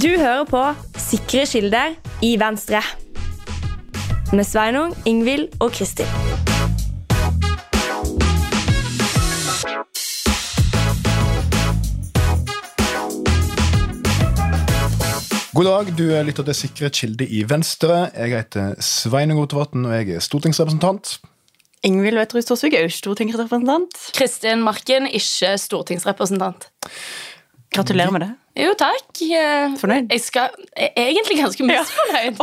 Du hører på Sikre kilder i Venstre. Med Sveinung, Ingvild og Kristin. God dag, du lytter til Sikre kilder i Venstre. Jeg heter Sveinung Rotevatn, og jeg er stortingsrepresentant. Ingvild Wetterud Storsvik er stortingsrepresentant. Kristin Marken, ikke stortingsrepresentant. Gratulerer med det. Jo, takk. Eh, Fornøyd? Jeg skal jeg er egentlig ganske misfornøyd.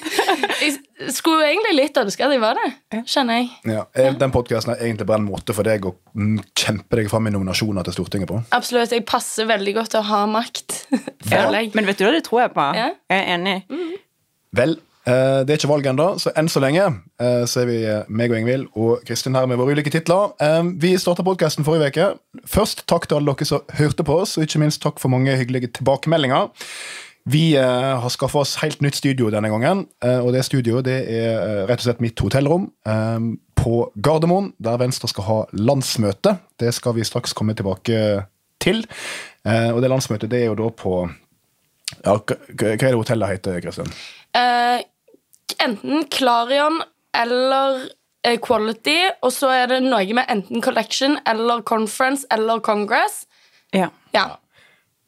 jeg skulle egentlig litt ønske at jeg var det, skjønner jeg. Ja, eh, Den podkasten er egentlig bare en måte for deg å mm, kjempe deg fram i nominasjoner til Stortinget på. Absolutt. Jeg passer veldig godt til å ha makt, føler jeg. Men vet du hva, det tror jeg på. Ja. Jeg er enig. Vel, eh, det er ikke valg ennå, så enn så lenge eh, så er vi eh, meg og Ingvild og Kristin her med våre ulike titler. Eh, Vi starta podkasten forrige uke. Først takk til alle dere som hørte på oss, og ikke minst takk for mange hyggelige tilbakemeldinger. Vi eh, har skaffa oss helt nytt studio denne gangen, eh, og det studioet det er eh, rett og slett mitt hotellrom eh, på Gardermoen, der Venstre skal ha landsmøte. Det skal vi straks komme tilbake til. Eh, og det landsmøtet det er jo da på ja, hva er det hotellet heter, Kristin? Enten Clarion eller eh, Quality, og så er det noe med enten Collection eller Conference eller Congress. Ja. Ja.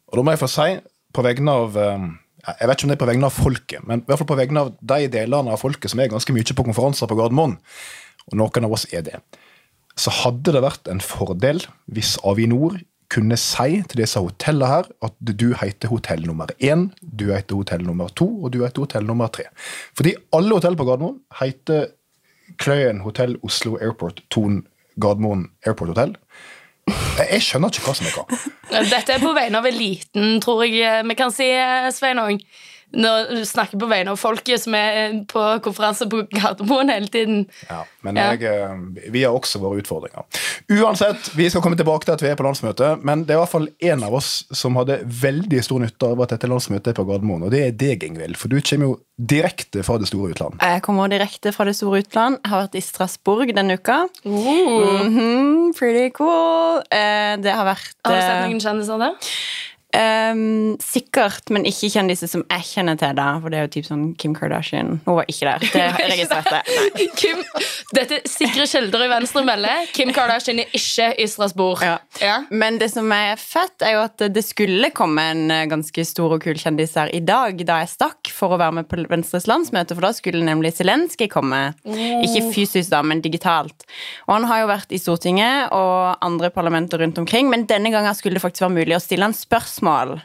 Og da må jeg få si, på vegne av eh, Jeg vet ikke om det er på vegne av folket, men i hvert fall på vegne av de delene av folket som er ganske mye på konferanser på Gardermoen, og noen av oss er det, så hadde det vært en fordel hvis Avinor kunne si til disse hotellene her at du heter hotell nummer én, du heter hotell nummer to, og du heter hotell nummer tre. Fordi alle hotell på Gardermoen heter Kløyen hotell Oslo Airport Ton Gardermoen Airport Hotel. Jeg skjønner ikke hva som er hva. Dette er på vegne av eliten, tror jeg vi kan si, Sveinung. Når du snakker på vegne av folket som er på konferanse på Gardermoen hele tiden. Ja, men Ja. Jeg, eh, vi har også våre utfordringer. Uansett, vi skal komme tilbake til at vi er på landsmøte, men det er i hvert fall en av oss som hadde veldig stor nytte av at dette landsmøtet er på Gardermoen, og det er deg, Ingvild. For du kommer jo direkte fra det store utland. Jeg kommer direkte fra det store utland. Jeg har vært i Strasbourg denne uka. Mhm, pretty cool. Eh, det har vært Har du sett eh, noen kjendiser der? Ehm, sikkert, men ikke kjendiser som jeg kjenner til. da For det er jo typ sånn Kim Kardashian. Hun var ikke der. Det registrerte jeg. Kim, dette sikre kilder i Venstre melder. Kim Kardashian er ikke i Strasbourg. Ja. Ja. Men det som er fett, er jo at det skulle komme en eh, ganske stor og kul kjendis her i dag, da jeg stakk for å være med på Venstres landsmøte, for da skulle nemlig Zelenskyj komme. Ikke fysisk, da, men digitalt. Og han har jo vært i Stortinget og andre parlamenter rundt omkring, men denne gangen skulle det faktisk være mulig å stille han spørsmål.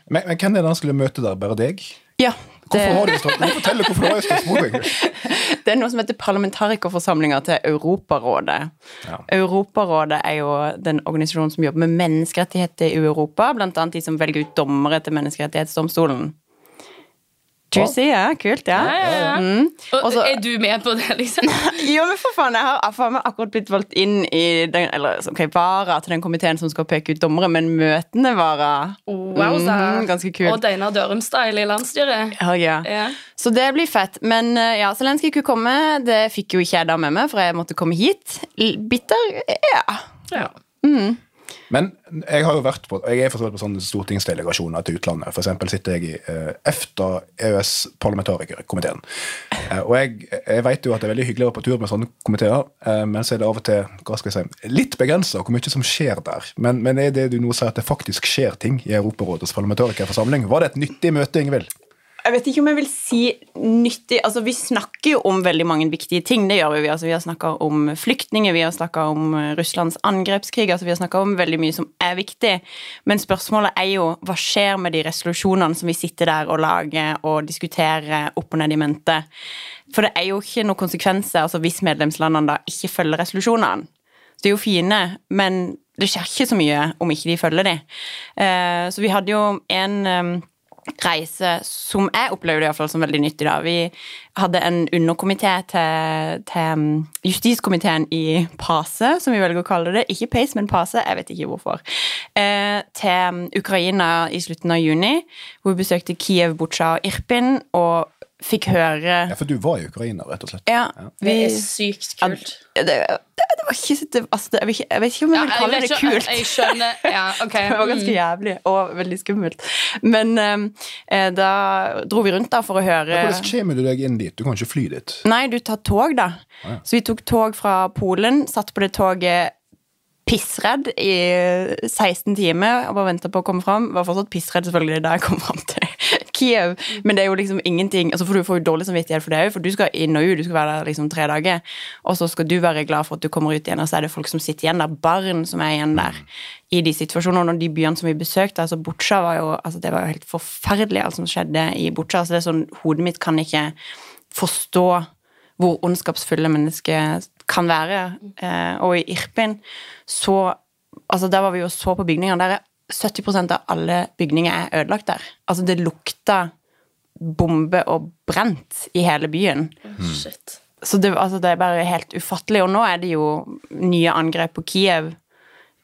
Men, men hvem er det han skulle møte der? Bare deg? Ja, det, Hvorfor har du stått? Hvorfor har Ingvild. det er noe som heter parlamentarikerforsamlinger til Europarådet. Ja. Europarådet er jo den organisasjonen som jobber med menneskerettigheter i Europa, blant annet de som velger ut dommere til Menneskerettighetsdomstolen. Juicy, ja. Kult, ja. Ja, ja, ja. Mm. Og, Og er du med på det, liksom? Jo, men for faen, jeg har faen meg akkurat blitt valgt inn i den, eller, okay, vara til den komiteen som skal peke ut dommere, men møtene vara Wow, mm, ganske kult. Og Deinar Dørum-style i landsstyret. Ja, ja. Ja. Så det blir fett. Men eh, ja, Zelenskyj kunne komme. Det fikk jo ikke jeg da med meg, for jeg måtte komme hit. Bitter? Ja. Ja. Men jeg har jo vært på, jeg er forstått på sånne stortingsdelegasjoner til utlandet. Eksempel sitter jeg i eh, EFTA-EØS-parlamentarikerkomiteen. Eh, og jeg, jeg vet jo at det er veldig hyggelig å være på tur med sånne komiteer, eh, men så er det av og til hva skal jeg si, litt begrensa hvor mye som skjer der. Men, men er det du nå sier at det faktisk skjer ting i Europarådets parlamentarikerforsamling? Var det et nyttig møte, Ingvild? Jeg vet ikke om jeg vil si nyttig Altså, Vi snakker jo om veldig mange viktige ting. det gjør Vi altså, Vi har snakka om flyktninger, vi har snakka om eh, Russlands angrepskrig. altså Vi har snakka om veldig mye som er viktig. Men spørsmålet er jo hva skjer med de resolusjonene som vi sitter der og lager og diskuterer opp og ned i mente. For det er jo ikke noen konsekvenser altså hvis medlemslandene da ikke følger resolusjonene. Så de er jo fine, men det skjer ikke så mye om ikke de følger de. Eh, Så vi hadde jo en eh, reise som jeg opplevde i hvert fall som veldig nyttig. da. Vi hadde en underkomité til, til um, justiskomiteen i PASE, som vi velger å kalle det. Ikke PACE, men PASE. Jeg vet ikke hvorfor. Eh, til um, Ukraina i slutten av juni, hvor vi besøkte Kiev, Butsja og Irpin. og fikk høre Ja, For du var i Ukraina, rett og slett. Ja, Det er sykt kult. det, det, det var ikke det, altså, det, jeg, vet ikke, jeg vet ikke om jeg Ja, vil kalle det kult. jeg skjønner. Ja, ok. Det var ganske Mm. jævlig og veldig skummelt. Men eh, da dro vi rundt da for å høre ja, Hvordan kommer du deg inn dit? Du kan ikke fly dit. Nei, du tar tog, da. ja. Så vi tok tog fra Polen, satt på det toget pissredd i 16 timer og bare venta på å komme fram. Var fortsatt pissredd selvfølgelig da jeg kom fram til Kiev, men det er jo liksom ingenting altså for Du får jo dårlig samvittighet for det òg, for du skal inn og ut, du skal være der liksom tre dager. Og så skal du være glad for at du kommer ut igjen, og så er det folk som sitter igjen der, barn som er igjen der i de situasjonene. Og de byene som vi besøkte, altså Butsja var jo altså det var jo helt forferdelig, alt som skjedde i Butsja. Altså det er sånn, Hodet mitt kan ikke forstå hvor ondskapsfulle mennesker kan være. Eh, og i Irpin så Altså, der var vi jo så på bygningene. Der er 70% av alle bygninger er ødelagt der. Altså, det lukta bombe og brent i hele byen. Shit. Så det, altså, det er bare helt ufattelig. Og nå er det jo nye angrep på Kiev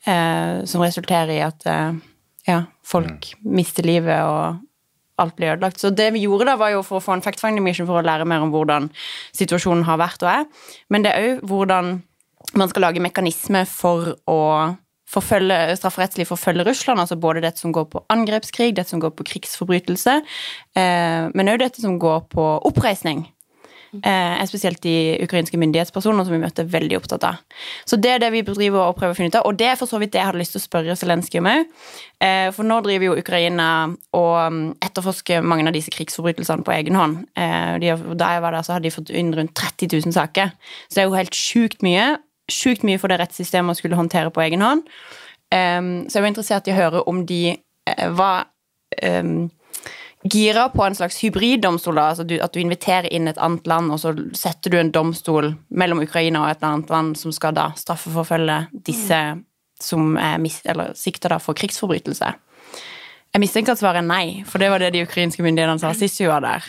eh, som resulterer i at eh, ja, folk mister livet og alt blir ødelagt. Så det vi gjorde da, var jo for å få en fact-finding mission for å lære mer om hvordan situasjonen har vært og er. Men det er òg hvordan man skal lage mekanismer for å forfølge, strafferettslig forfølge Russland, altså både dette som går på angrepskrig, dette som går på krigsforbrytelse, eh, men òg dette som går på oppreisning. Eh, spesielt de ukrainske myndighetspersoner som vi møtte, veldig opptatt av. Så det er det vi driver og prøver å finne ut av, og det er for så vidt det jeg hadde lyst til å spørre Zelenskyj om òg. Eh, for nå driver jo Ukraina og mm, etterforsker mange av disse krigsforbrytelsene på egen hånd. Eh, de da jeg var der, så hadde de fått inn rundt 30 000 saker. Så det er jo helt sjukt mye. Sjukt mye for det rettssystemet å skulle håndtere på egen hånd. Um, så jeg var interessert i å høre om de uh, var um, gira på en slags hybriddomstol. da, altså du, At du inviterer inn et annet land, og så setter du en domstol mellom Ukraina og et annet land som skal da straffeforfølge disse som er sikta for krigsforbrytelse. Jeg mistenker at svaret er nei, for det var det de ukrainske myndighetene sa sist vi var der.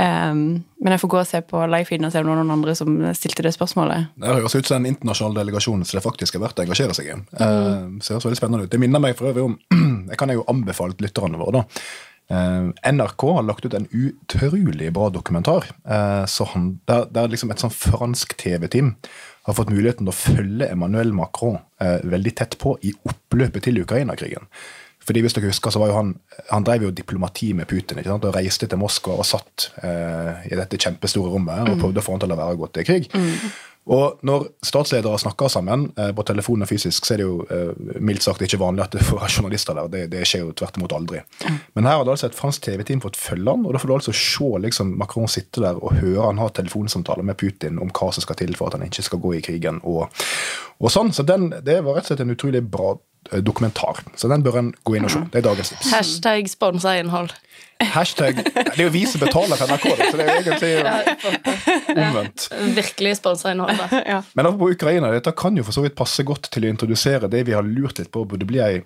Um, men jeg får gå og se på livefeeden og se om det var noen andre som stilte det spørsmålet. Det høres ut som en internasjonal delegasjon så det faktisk er verdt å engasjere seg i. Mm. så ser høres veldig spennende ut. Det minner meg for øvrig om Jeg kan jo anbefale lytterne våre, da. Eh, NRK har lagt ut en utrolig bra dokumentar. så han, der, der liksom et sånn fransk TV-team har fått muligheten til å følge Emmanuel Macron eh, veldig tett på i oppløpet til Ukraina-krigen. Fordi hvis dere husker, så var jo Han han drev jo diplomati med Putin ikke sant? og reiste til Moskva og satt eh, i dette kjempestore rommet og prøvde å få han til å la være å gå til krig. Og når statsledere snakker sammen eh, på telefon og fysisk, så er det jo eh, mildt sagt ikke vanlig at det får journalister der. Det, det skjer jo tvert imot aldri. Men her hadde altså et fransk TV-team fått følge han, og da får du altså se liksom, Macron sitte der og høre han ha telefonsamtaler med Putin om hva som skal til for at han ikke skal gå i krigen. og, og sånn. Så den, det var rett og slett en utrolig bra eh, dokumentar. Så den bør en gå inn og se. Det er dagens tips. Hashtag sponsa innhold. Hashtag Det er jo vi som betaler for NRK, så det er jo egentlig omvendt. Virkelig sponsa innhold. da. Men apropos Ukraina, dette kan jo for så vidt passe godt til å introdusere det vi har lurt litt på burde bli ei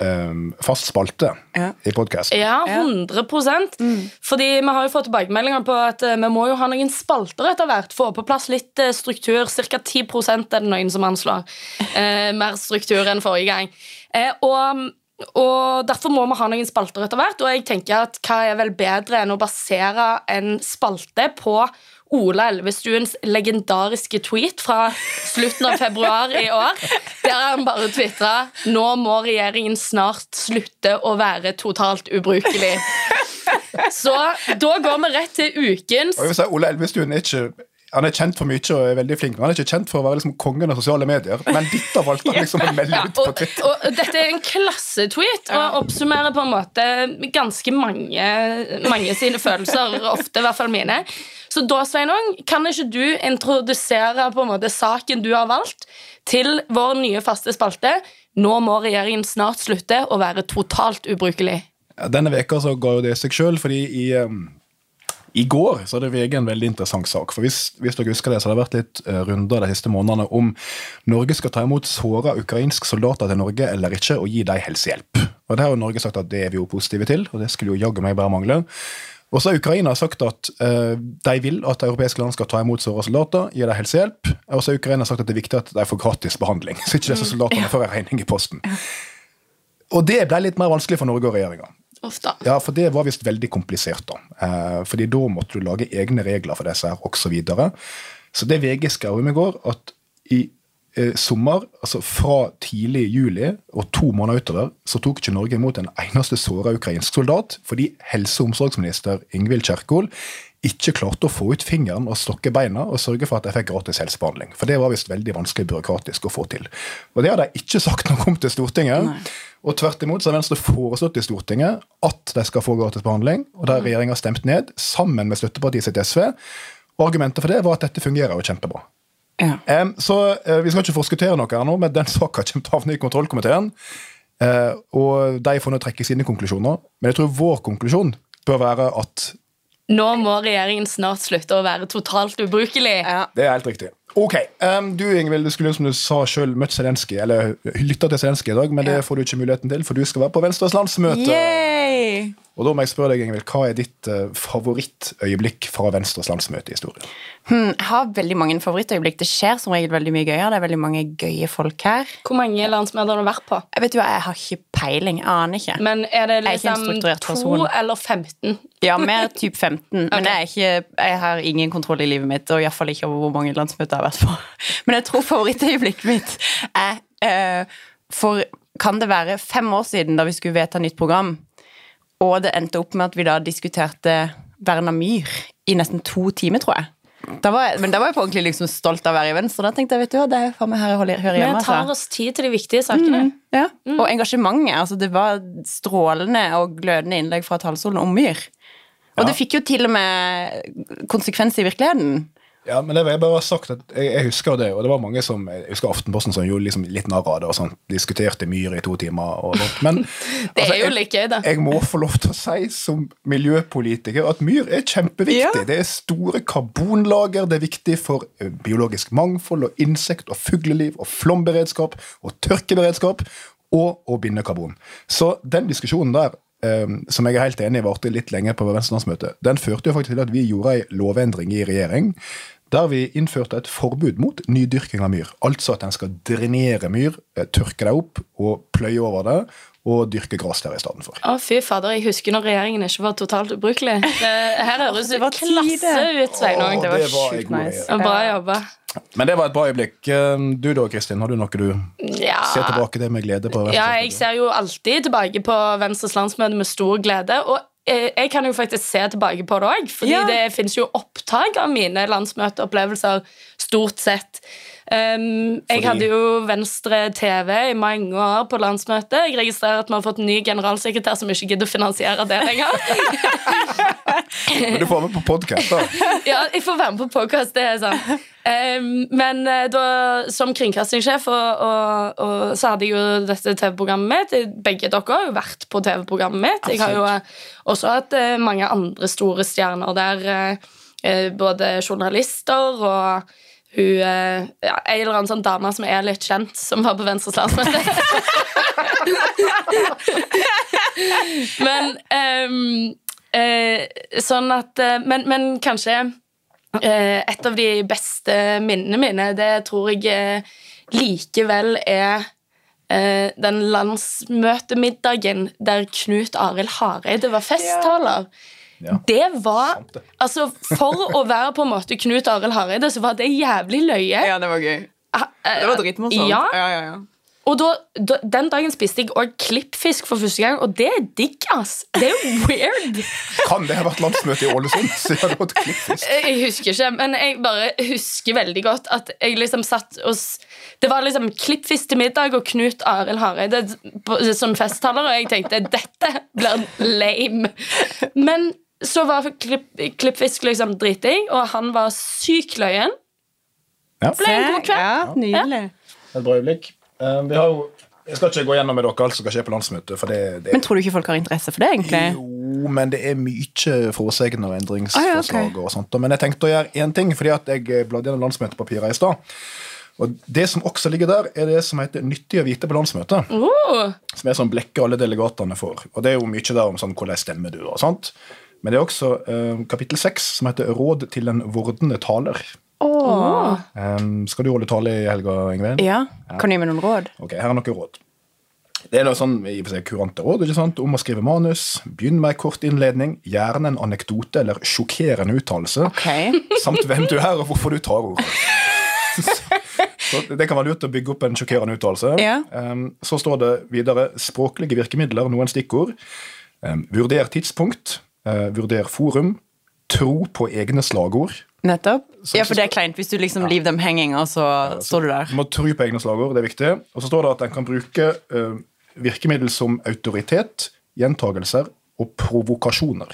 um, fast spalte Ja. i podkasten. Ja, 100% Fordi vi har jo fått tilbakemeldinger på at eh, vi må jo ha noen spalter etter hvert. Få på plass litt eh, struktur. Ca. 10 er det noen som anslår. Uh, mer struktur enn forrige gang. Og, og Derfor må vi ha noen spalter etter hvert. Og jeg tenker at hva er vel bedre enn å basere en spalte på Ola Elvestuens legendariske tweet fra slutten av februar i år, der han bare tvitra Nå må regjeringen snart slutte å være totalt ubrukelig. Så da går vi rett til ukens Ole Elvestuen er ikke han er kjent for mye og er veldig flink, men han er ikke kjent for å være liksom kongen av sosiale medier. Men dette valgte han liksom å melde ut på Twitter. Ja, og dette er en klassetweet og oppsummerer på en måte ganske mange, mange sine følelser, ofte i hvert fall mine. Så da, Sveinung, kan ikke du introdusere på en måte saken du har valgt, til vår nye faste spalte? Nå må regjeringen snart slutte å være totalt ubrukelig. Ja, Denne veka så går jo det seg sjøl, fordi i, um, i går så hadde VG en veldig interessant sak. For hvis, hvis dere husker det, så har det vært litt uh, runder de siste månedene om Norge skal ta imot såra ukrainske soldater til Norge eller ikke, og gi dem helsehjelp. Og Det har jo Norge sagt at det er vi jo positive til, og det skulle jo jaggu meg bare mangle. Og så har Ukraina sagt at uh, de vil at europeiske land skal ta imot såra soldater, gi dem helsehjelp. Og så har Ukraina sagt at det er viktig at de får gratis behandling, så ikke disse soldatene får en regning i posten. Og det ble litt mer vanskelig for Norge og regjeringa. Da. Ja, for det var visst veldig komplisert, da. Eh, fordi da måtte du lage egne regler for disse her, osv. Så, videre. så det VG skrev om i går, at i eh, sommer, altså fra tidlig juli og to måneder utover, så tok ikke Norge imot en eneste såra ukrainsk soldat fordi helse- og omsorgsminister Ingvild Kjerkol ikke klarte å få ut fingeren og stokke beina og sørge for at de fikk gratis helsebehandling. For det var visst veldig vanskelig byråkratisk å få til. Og det hadde jeg ikke sagt noe om til Stortinget. Og tvert imot så har Venstre foreslått i Stortinget at de skal få gratis behandling, og det har regjeringa stemt ned, sammen med støttepartiet sitt SV. Og argumentet for det var at dette fungerer jo kjempebra. Ja. Um, så uh, vi skal ikke forskuttere noe her nå, men den saka kommer til å havne i kontrollkomiteen. Uh, og de får nå trekke sine konklusjoner. Men jeg tror vår konklusjon bør være at Nå må regjeringen snart slutte å være totalt ubrukelig. Ja. det er helt riktig. Ok, um, Du Ingvild, du skulle som du sa selv møtt Zelenskyj, eller lytta til Zelenskyj i dag, men det får du ikke muligheten til, for du skal være på Venstres landsmøte. Yay! Og da må jeg spørre deg, Ingvild, Hva er ditt eh, favorittøyeblikk fra Venstres landsmøte i historien? Hmm, jeg har veldig mange favorittøyeblikk. Det skjer som regel veldig mye gøyere. Det er veldig mange gøye folk her. Hvor mange landsmøter har du vært på? Jeg vet jo, jeg har ikke peiling. Jeg aner ikke. Men er det liksom er ikke liksom to person. eller 15? Ja, mer typ 15. Men jeg, er ikke, jeg har ingen kontroll i livet mitt, og iallfall ikke over hvor mange landsmøter jeg har vært på. Men jeg tror favorittøyeblikket mitt er uh, For kan det være fem år siden da vi skulle vedta nytt program, og det endte opp med at vi da diskuterte Verna myr i nesten to timer, tror jeg. Da var jeg, men da var jeg på ordentlig liksom stolt av å være i Venstre. Da tenkte jeg, vet du hva, det er faen meg her jeg holder- hører Vi det tar Altså. oss tid til de viktige sakene. Ja. Og engasjementet. Altså, det var strålende og glødende innlegg fra talerstolen om myr. Og Ja. det fikk jo til og med konsekvens i virkeligheten. Ja, men det vil jeg bare ha sagt at jeg, jeg husker det, og det var mange som Jeg husker Aftenposten som gjorde liksom litt narr av det og sånn. Diskuterte myr i to timer og sånt. Men Det altså, er jo like litt gøy, da. jeg må få lov til å si som miljøpolitiker at myr er kjempeviktig. Ja. Det er store karbonlager, det er viktig for eh, biologisk mangfold og insekt- og fugleliv og flomberedskap og tørkeberedskap og å binde karbon. Så den diskusjonen der eh, som jeg er helt enig i varte litt lenge på Venstre-landsmøtet, den førte jo faktisk til at vi gjorde ei lovendring i regjering der vi innførte et forbud mot nydyrking av myr. Altså at en skal drenere myr, eh, tørke det opp og pløye over det, og dyrke gress der istedenfor. Å, fy fader, jeg husker når regjeringen ikke var totalt ubrukelig. Det, her høres det var klasse ut, Sveinung. Det var det var sjukt nice. Bra jobba. Men det var et bra øyeblikk. Eh, Du da, Kristin, har du noe du Ja. ser tilbake til med glede på? Ja, jeg ser jo alltid tilbake på Venstres landsmøte med stor glede. Og eh, jeg kan jo faktisk se tilbake på det òg, Fordi Ja. det fins jo opptak av mine landsmøteopplevelser stort sett. Um, jeg hadde jo Venstre TV i mange år på landsmøtet. Jeg registrerer at vi har fått en ny generalsekretær som ikke gidder å finansiere det lenger. Men du får med på podkast, da. ja, jeg får være med på podcast, det er sant. Um, men eh, da, som kringkastingssjef og, og, og så hadde jeg jo dette TV-programmet mitt. Begge dere har jo vært på TV-programmet mitt. Jeg har jo eh, også hatt eh, mange andre store stjerner der. eh, både journalister og hun eh, ja, En eller annen sånn dame som er litt kjent, som var på Venstres landsmøte. men um, eh, sånn at eh, men, men kanskje eh, et av de beste minnene mine, det tror jeg eh, likevel er eh, den landsmøtemiddagen der Knut Arild Hareide var festtaler. Ja. Det var Sant det. Altså, for å være på en måte Knut Arild Hareide, så var det jævlig løye. Ja, det var gøy. Eh, Det var dritmorsomt. Ja, ja, ja, ja. og da, da, Den dagen spiste jeg òg klippfisk for første gang, og det er digg, ass. Det er jo weird. Kan det ha vært landsmøte i Ålesund? Så jeg hadde fått klippfisk. Jeg husker ikke, men jeg bare husker veldig godt at jeg liksom satt og Det var liksom klippfisk til middag og Knut Arild Hareide som festtaler, og jeg tenkte dette blir lame. Men så var klipp, klippfisk liksom driting, og han var syk løyen. Ja. Ble en god kveld. Ja, nydelig. Et bra øyeblikk. Uh, vi har jo Jeg skal ikke gå gjennom med dere alt som skal skje på landsmøtet, for det, det Men tror du ikke folk har interesse for det, egentlig? Jo, men det er mye foresegner og endringsforslag Ah, ja, okay. og sånt. Men jeg tenkte å gjøre én ting, fordi at jeg bladde gjennom landsmøtepapirene i stad. Og det som også ligger der, er det som heter Nyttig å vite på landsmøtet. Oh, Som er sånn blekke alle delegatene for. Og det er jo mye der om sånn hvordan stemmer du og sånt. Men det er også eh, kapittel seks, som heter Råd til en vordende taler. Åh. Um, skal du holde tale i helga, Ingvild? Ja. Kan du gi meg noen råd? Ok, her er noen råd. Det er noe sånn i og for seg kurante råd ikke sant? om å skrive manus. Begynn med en kort innledning, gjerne en anekdote eller sjokkerende uttalelse. Okay. Samt hvem du er, og hvorfor du tar ordet. Så Det kan være lurt å bygge opp en sjokkerende uttalelse. Ja. Um, Så står det videre språklige virkemidler, noen stikkord. Um, Vurder tidspunkt. Uh, Vurder forum. Tro på egne slagord. Nettopp. Så- Ja, for det er kleint hvis du liksom leave them hanging, og så står du der. Du må tro på egne slagord, det er viktig. Og så står det at en kan bruke uh, virkemiddel som autoritet, gjentagelser og provokasjoner.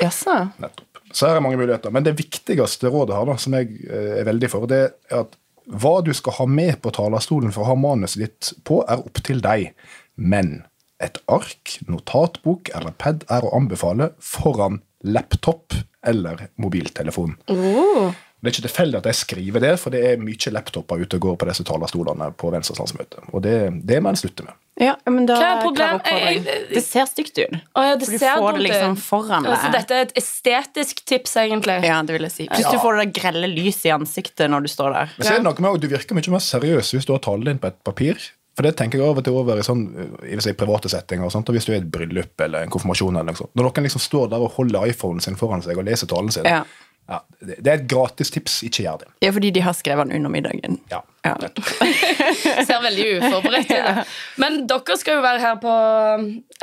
Jaså. Nettopp. Så her er mange muligheter. Men det viktigste rådet her, da, som jeg uh, er veldig for, det er at hva du skal ha med på talerstolen for å ha manuset ditt på, er opp til deg. Men et ark, notatbok eller pad er å anbefale foran laptop eller mobiltelefon. Oh. Det er ikke tilfeldig at jeg skriver det, for det er mye laptoper ute og går på disse talerstolene på Venstres landsmøte. Og det, det må en slutte med. Ja, men da Hva er problemet? Jeg- jeg- Det ser stygt ut. Å, ja, det For du ser får det liksom foran deg. Altså, dette er et estetisk tips, egentlig. Ja, det vil jeg si. Pluss du får det grelle lyset i ansiktet når du står der. Men så er det noe med at Du virker mye mer seriøs hvis du har talen din på et papir. For det tenker jeg av og til over i sånn, i si, private settinger. og sånt, og Hvis du er i et bryllup eller en konfirmasjon. eller noe sånt. Når noen liksom står der og holder iPhonen sin foran seg og leser talen sin. Ja. Ja, det, er et gratis tips. Ikke gjør det. Ja, fordi de har skrevet den under middagen. Ja, Ja. Ser veldig uforberedt ut. Men dere skal jo være her på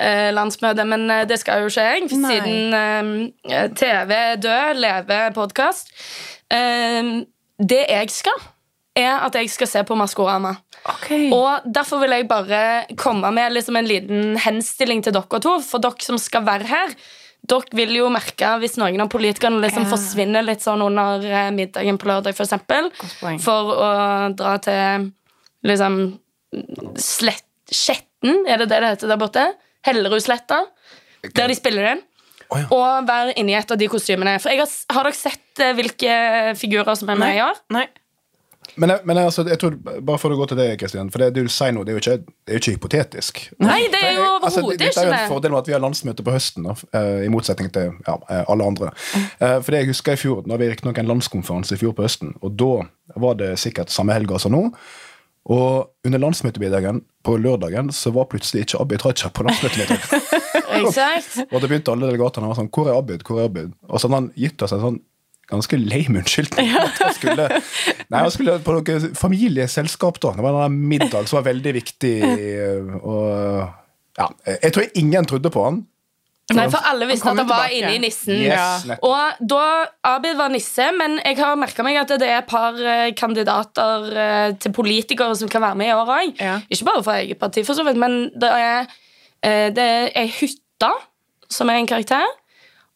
eh, landsmøtet, men eh, det skal jo ikke jeg. Nei. Siden eh, TV er død, leve podkast. Eh, det jeg skal, er at jeg skal se på Maskorama. Okay. Og derfor vil jeg bare komme med liksom en liten henstilling til dere to. For dere som skal være her, dere vil jo merke hvis noen av politikerne liksom yeah. forsvinner litt sånn under eh, middagen på lørdag, for eksempel. For å dra til liksom slett, Skjetten, er det det det heter der borte? Hellerudsletta. Der de spiller inn. Oh, ja. Og være inni et av de kostymene. For jeg har, har dere sett eh, hvilke figurer som er med i år? Nei. Men, jeg- men jeg, altså, jeg tror, bare for å gå til det, Kristian, for det, du sier nå, det er jo ikke, det er jo ikke hypotetisk. Nei, det er jo Altså, det, det- det er jo en fordel med at vi har landsmøte på høsten, da, eh, i motsetning til ja, eh, alle andre. Eh, For det jeg husker i fjor, da vi riktignok en landskonferanse i fjor på høsten, og da var det sikkert samme helga som nå. Og under landsmøtemiddagen på lørdagen så var plutselig ikke Abid Raja på landsmøtemiddagen. Exakt. og da begynte alle delegatene å være sånn Hvor er Abid? Hvor er Abid? Og så hadde han gitt oss en sånn ganske lame unnskyldning. at Han skulle, nei, han skulle på noe familieselskap, da. Det var en middag som var veldig viktig. Og ja, jeg tror ingen trodde på han. Nei, for alle visste at han var inne i nissen. Yes, Ja. Og da Abid var nisse, men jeg har merka meg at det er et par eh, kandidater eh, til politikere som kan være med i år òg. Ja. Ikke bare fra eget parti, for så vidt, men det er, eh, det er Hytta, som er en karakter.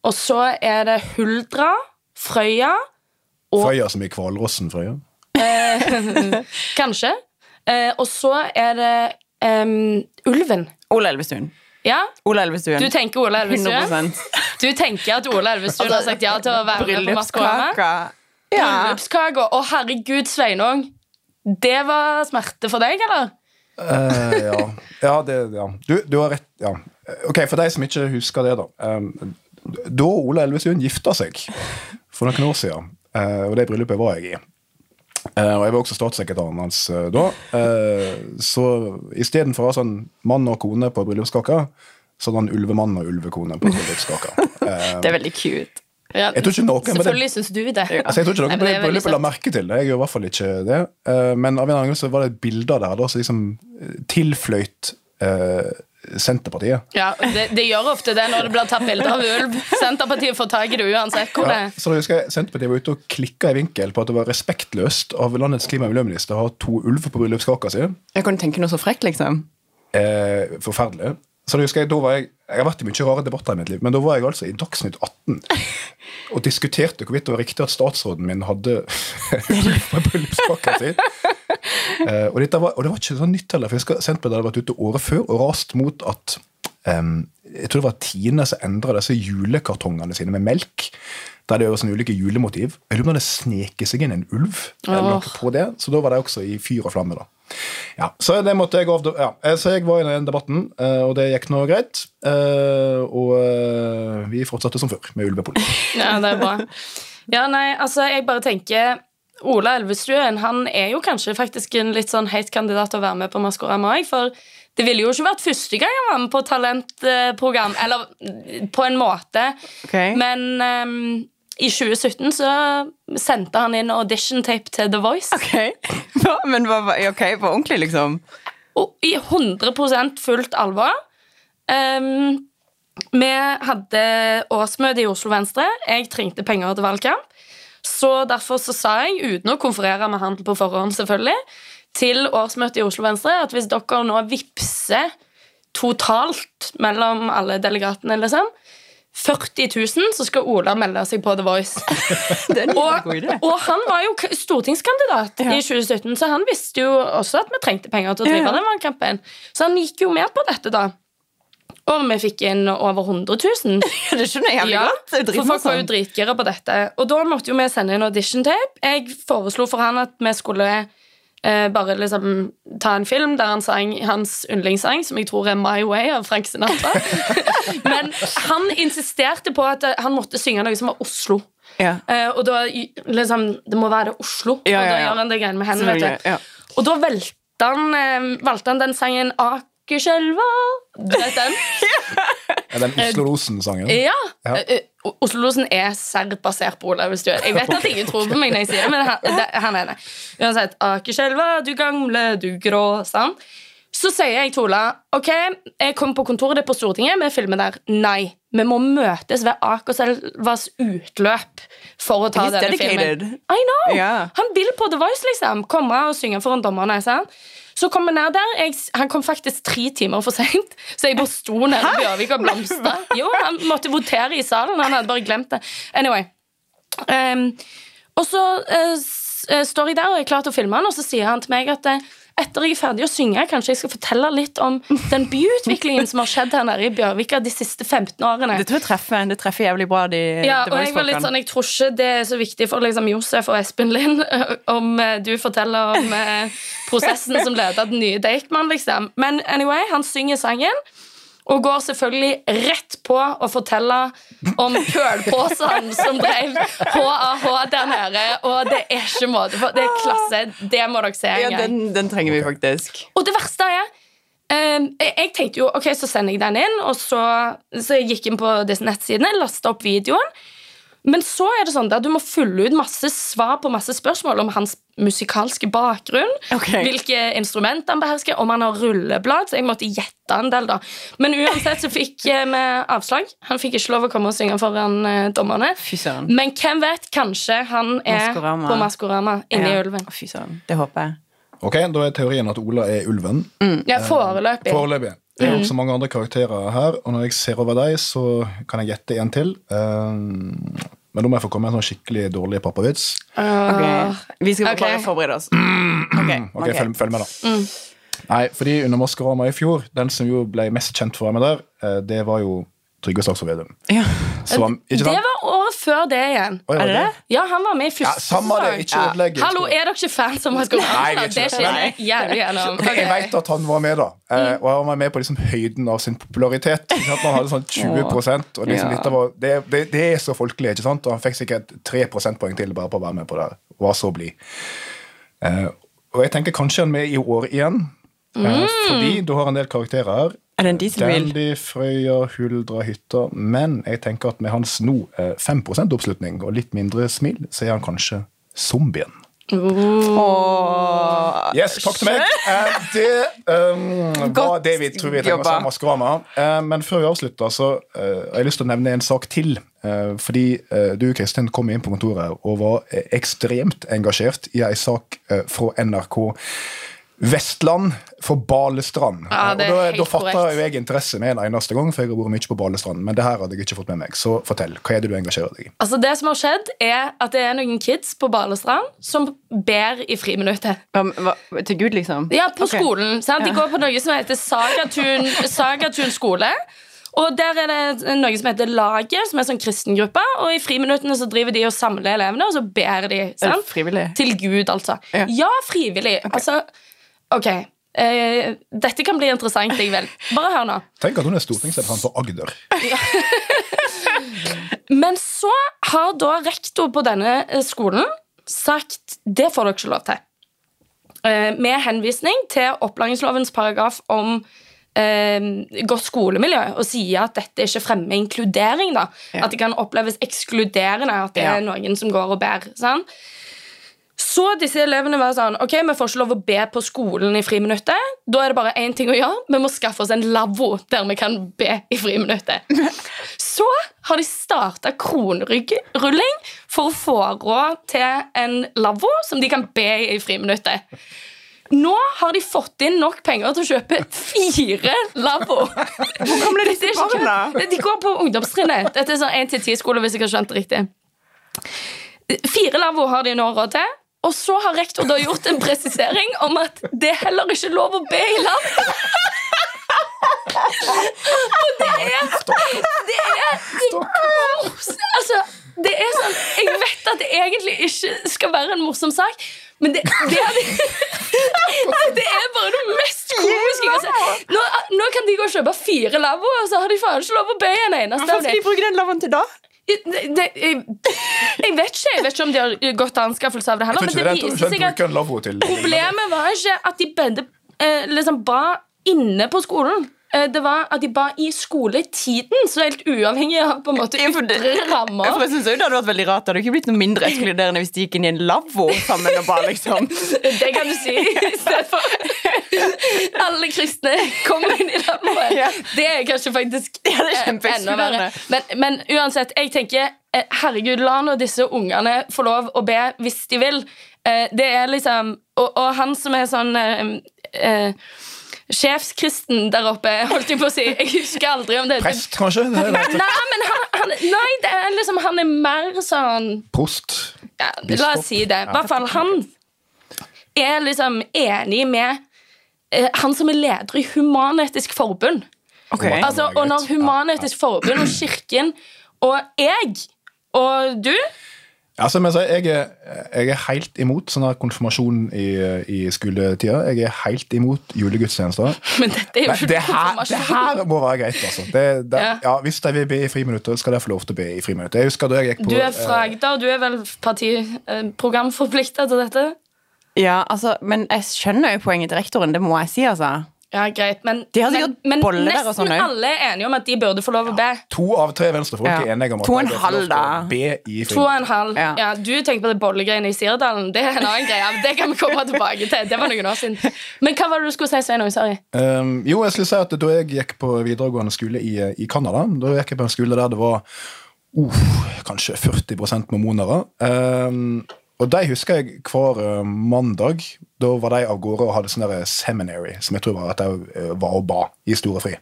Og så er det Huldra, Frøya og Frøya som i Hvalrossen, Frøya. Kanskje. Eh, og så er det um, Ulven. Ole Elvestuen. Ja, Ola Elvestuen. du tenker Ola Elvestuen? 100% Du tenker at Ole Elvestuen har sagt ja til å være med på Maskorama? Bryllupskaka. Ja. Bryllupskake. Å, herregud, Sveinung. Det var smerte for deg, eller? Eh, ja. ja, det, ja. Du, du har rett. Ja. Ok, For de som ikke husker det, da. Um, da Ole Elvestuen gifta seg for noen år siden, eh, og det bryllupet var jeg i eh, Og jeg var også statssekretæren hans eh, da. så istedenfor å ha sånn mann og kone på bryllupskaka, så hadde han ulvemann og ulvekone på bryllupskaka. Det er veldig cute. Ja, Jeg tror ikke noen Selvfølgelig syns du det. Altså, jeg tror ikke noen på det bryllupet la merke til det. Jeg gjør i hvert fall ikke det. Men av en annen grunn så var det bilder der da, som liksom tilfløyt eh, Senterpartiet. Ja, det, det gjør ofte det når det blir tatt bilde av ulv. Senterpartiet får tak i det uansett hvor det Ja, er. så husker jeg Senterpartiet var ute og klikka i vinkel på at det var respektløst av landets klima- og miljøminister å ha to ulver på bryllupskaka si. Jeg kan tenke noe så frekt, liksom. Eh, forferdelig. Så da husker Jeg da var jeg, jeg har vært i mye rare debatter i mitt liv, men da var jeg altså i Dagsnytt 18 og diskuterte hvorvidt det var riktig at statsråden min hadde ulv på bryllupskaka si. Eh, og, var, og det var ikke sånn nytt heller, for jeg husker Senterpartiet hadde vært ute året før og rast mot at um, Jeg tror det var Tine som endra disse julekartongene sine med melk. Der det jo sånne ulike julemotiv. Jeg lurer på om det sneket seg inn en ulv eller noe på det, så da var det også i fyr og flamme. da. Ja, Så jeg av, ja, eh, så jeg var i den debatten, eh, og det gikk nå greit. Og vi fortsatte som før med ulvepolitikk. Ja, det er bra. Ja, nei, altså, jeg bare tenker Ola Elvestuen han er jo kanskje faktisk en litt sånn heit kandidat til å være med på Maskorama Mai, for Det ville jo ikke vært første gang han var med på talentprogram. Eller mm, på en måte. Okay. Men um, i 2017 så sendte han inn audition-tape til The Voice. Ok, ja, Men var ok, på ordentlig, liksom? Og i 100% fullt alvor. Um, vi hadde årsmøte i Oslo Venstre. Jeg trengte penger til valgkamp. Så derfor så sa jeg, uten å konferere med handel på forhånd, selvfølgelig, til årsmøtet i Oslo Venstre at hvis dere nå vippser totalt mellom alle delegatene, liksom 40 000, så skal Ola melde seg på The Voice. Og, og han var jo stortingskandidat Ja. i 2017, så han visste jo også at vi trengte penger til å drive ja. den valgkampen. Så han gikk jo med på dette, da. Og vi fikk inn over 100 000. Det skjønner jeg jævlig Ja, godt. Er for folk var jo dritgira på dette. Og da måtte jo vi sende inn audition-tape. Jeg foreslo for han at vi skulle eh, bare liksom ta en film der han sang hans yndlingssang, som jeg tror er My Way av Frank Sinatra. Men han insisterte på at eh, han måtte synge noe som var Oslo. Ja. Eh, og da liksom, Det må være Oslo. Ja, Og da gjør han det greiene med hendene. Og da valgte han, eh, valgte han den sangen Akerselva. Du vet den? Er den Oslo Losen-sangen? Ja. Ja. Eh, eh, Oslo-losen er serr basert på Olav Stø. Jeg vet at ingen tror på meg når jeg sier det, men han, han er det. Uansett. Akerselva, du gamle, du grå. Sant? Så sier jeg til Ola ok, jeg kommer på kontoret ditt på Stortinget. Vi filmer der. Nei. Vi må møtes ved Akerselvas utløp for å ta He's denne dedicated. filmen. I know! Yeah. Han vil på The Voice, liksom. Komme og synge foran dommerne. sant? Så kom vi ned der. Jeg, han kom faktisk tre timer for seint, så jeg bare sto nede i Bjørvik og blomstra. Jo, han måtte votere i salen. Han hadde bare glemt det. Anyway. Um, og så uh, står jeg der og er klar til å filme han, og så sier han til meg at eh, etter jeg er ferdig å synge, kanskje jeg skal fortelle litt om den byutviklingen som har skjedd her nede i Bjørvika de siste 15 årene. Det tror jeg treffer, det treffer jævlig bra, de, Ja, og jeg var litt sånn, jeg tror ikke det er så viktig for liksom, Josef og Espen Lind om eh, du forteller om eh, prosessen som leder den nye Deichman, liksom. Men anyway, han synger sangen. Og går selvfølgelig rett på å fortelle om kølpåsene som drev HAH der nede. Og det er ikke måte på. Det er klasse. Det må dere se Ja, den, den trenger vi faktisk. Og det verste er um, jeg, jeg tenkte jo, ok, så sender jeg den inn, og så, så jeg gikk inn på disse nettsidene, lasta opp videoen. Men så er det sånn at du må fylle ut masse svar på masse spørsmål om hans musikalske bakgrunn. Okay. Hvilke instrument han behersker, om han har rulleblad. Så jeg måtte gjette en del, da. Men uansett så fikk eh, vi avslag. Han fikk ikke lov å komme og synge foran eh, dommerne. Fy søren. Men hvem vet? Kanskje han er Maskorama. på Maskorama inne i Ja. ulven. Fy søren. Det håper jeg. Ok, Da er teorien at Ola er ulven. Ja, Foreløpig. Foreløpig. Det er også mange andre karakterer her, og når jeg ser over deg, så kan jeg gjette en til. Um, men nå må jeg få komme med en sånn skikkelig dårlig pappavits. Okay. Vi skal Ok. bare forberede oss. Ok, okay. ok. Følg, følg med, da. Nei, fordi under Maskorama i fjor, den som jo ble mest kjent for å være med der, eh, det var jo Trygve Slagsvold Vedum. Ja. Det var før det igjen. Oi, Er det det? Ja, han var med i første Ja, samme det, ikke Ja. Hallo, er dere ikke fans av vi er det skjer jeg jævlig gjennom. Jeg vet at han var med, da. Eh, og han var med på liksom høyden av sin popularitet. Ikke sant? Han hadde sånn 20% og liksom Ja. dette var, det, det, det er så folkelig, ikke sant? Og han fikk sikkert 3 prosentpoeng til bare på å være med på det. Hva Og var så blid. Eh, og jeg tenker kanskje han er med i år igjen. Eh, fordi du har en del karakterer. Er det en dieselbil? Dandy, Frøya, Huldra, Hytta. Men jeg tenker at med hans nå eh, 5 oppslutning og litt mindre smil, så er han kanskje zombien. Oh. Yes, takk til meg. Eh, det um, var det vi tror vi trenger å se Maskorama. Eh, men før vi avslutter, så eh, har jeg lyst til å nevne en sak til. Uh, fordi uh, du, Kristin, kom inn på kontoret og var eh, ekstremt engasjert i ei sak eh, fra NRK Vestland for Balestrand. Ja, det er og da, helt da fatta korrekt. jo jeg interesse med en eneste gang, for jeg har vært mye på Balestrand. Men det her hadde jeg ikke fått med meg. Så fortell, hva er det du engasjerer deg i? Altså Det som har skjedd, er at det er noen kids på Balestrand som ber i friminuttet. hva- Til Gud, liksom? Ja, på okay. skolen. Sant? De går på noe som heter Sagatun, Sagatun skole. Og der er det noe som heter Laget, som er en sånn kristengruppe. Og i friminuttene så driver de og samler elevene, og så ber de. Sant? frivillig? Til Gud, altså. Ja. Ja, frivillig. Altså, ok. Eh, dette kan bli interessant, jeg vil. Bare hør nå. Tenk at hun er stortingsrepresentant for Agder. Men så har da rektor på denne eh, skolen sagt det får dere ikke lov til. Eh, Med henvisning til opplæringslovens paragraf om eh, godt skolemiljø og sier at dette ikke fremmer inkludering. da. Ja. At det kan oppleves ekskluderende at det Ja. er noen som går og ber. sant? Så disse elevene var sånn Ok, vi får ikke lov å be på skolen i friminuttet. Da er det bare én ting å gjøre. Vi må skaffe oss en lavvo der vi kan be i friminuttet. Så har de starta kronerulling for å få råd til en lavvo som de kan be i i friminuttet. Nå har de fått inn nok penger til å kjøpe fire lavvo. Hvor kommer disse barna? De går på ungdomstrinnet. Dette er sånn 1-10-skole, hvis jeg har skjønt det riktig. Fire lavvo har de nå råd til. Og så har rektor da gjort en presisering om at det er heller ikke lov å be i land. Og det er Det er Altså, det er sånn Jeg vet at det egentlig ikke skal være en morsom sak, men det, det, er, det er bare det mest komiske jeg har sett. Nå, nå kan de gå og kjøpe fire lavvoer, og så har de faen ikke lov å be en eneste av skal de bruke den lavvoen til da? Det, det, jeg, jeg vet ikke Jeg vet ikke om de har gått til anskaffelse av det heller. Men det er viser seg at Problemet var ikke at de bedde, eh, liksom ba inne på skolen. Eh, det var at de ba i skoletiden, så helt uavhengig av på en måte ytre rammer. for jeg synes jo Det hadde vært veldig rart Det hadde ikke blitt noe mindre ekskluderende hvis de gikk inn i en lavvo sammen og ba, liksom Det kan du si i stedet for alle kristne kommer inn i lavvoen. Ja. Det er kanskje faktisk Ja, det er eh, enda verre. Men, men uansett, jeg tenker eh, herregud, la nå disse ungene få lov å be hvis de vil. Det er liksom Og, og han som er sånn eh, eh, Sjefskristen der oppe, holdt jeg på å si. Jeg husker aldri om det Prest, kanskje? Det er det. Nei, men han, han, nei, det er liksom, han er mer sånn Prost. ja, La oss si det. I hvert fall han er liksom enig med eh, han som er leder i Human-Etisk Forbund. Okay. Ja, Altså, og når Human-Etisk Forbund og Kirken og jeg og du Altså, men så jeg, er, jeg er helt imot sånn her konfirmasjon i, i skoletida. Jeg er helt imot julegudstjenester. Men dette er jo ikke det, her, det her må være greit, altså. Det, det, Ja. ja, hvis de vil be i friminuttet, skal de få lov til å be i friminuttet. Jeg husker da jeg gikk på Du er eh, fra Agder, du er vel partiprogramforplikta til dette? Ja, altså, men jeg skjønner jo poenget til rektoren, det må jeg si, altså. Ja, greit, men, De har men, sikkert men boller der og nesten sånn, også. alle er enige om at de burde få lov å be. To av tre venstrefolk Ja. er enige om at To og en de bør få lov halv, til å da. be i To og en halv. Ja. Ja. du tenker på det bollegreiene i Sirdalen. Det er en annen greie. men Det kan vi komme tilbake til. Det var noen år siden. Men hva var det du skulle si, Sveinung? Sorry. Um, jo, jeg skulle si at Da jeg gikk på videregående skole i, i Canada, da gikk jeg på en skole der det var uh, kanskje 40% mormonere. Um, og de husker jeg hver uh, mandag. Da var de av gårde og hadde sånn der seminary, som jeg tror var at de uh, var og ba i store fri.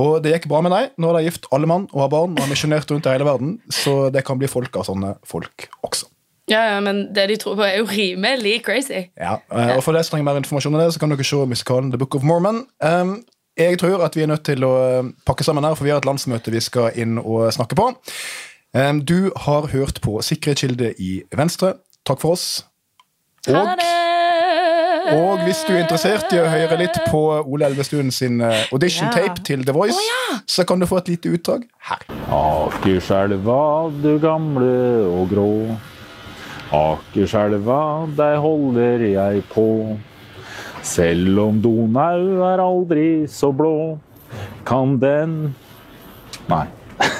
Og det gikk bra med dem. Nå er de gift alle mann og har barn og har misjonert rundt i hele verden, så det kan bli folk av sånne folk også. Ja, ja, men det de tror på, er jo rimelig crazy. Ja, eh, og For det som trenger mer informasjon om det, så kan dere se musikalen The Book of Mormon. Um, jeg tror at vi er nødt til å eh, pakke sammen her, for vi har et landsmøte vi skal inn og snakke på. Du har hørt på Sikre kilde i Venstre. Takk for oss. Ha Og, det! og hvis du er interessert i å høre litt på Ole Elvestuen sin eh, audition Ja. til The Voice, så kan du få et lite utdrag her. Akerselva, du gamle og grå. Akerselva, deg holder jeg på. Selv om Donau er aldri så blå, kan den Nei.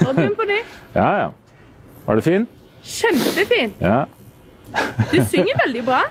Og Begynn på nytt. Ja, ja. Var det fin? Kjempefint. Ja. Du synger veldig bra.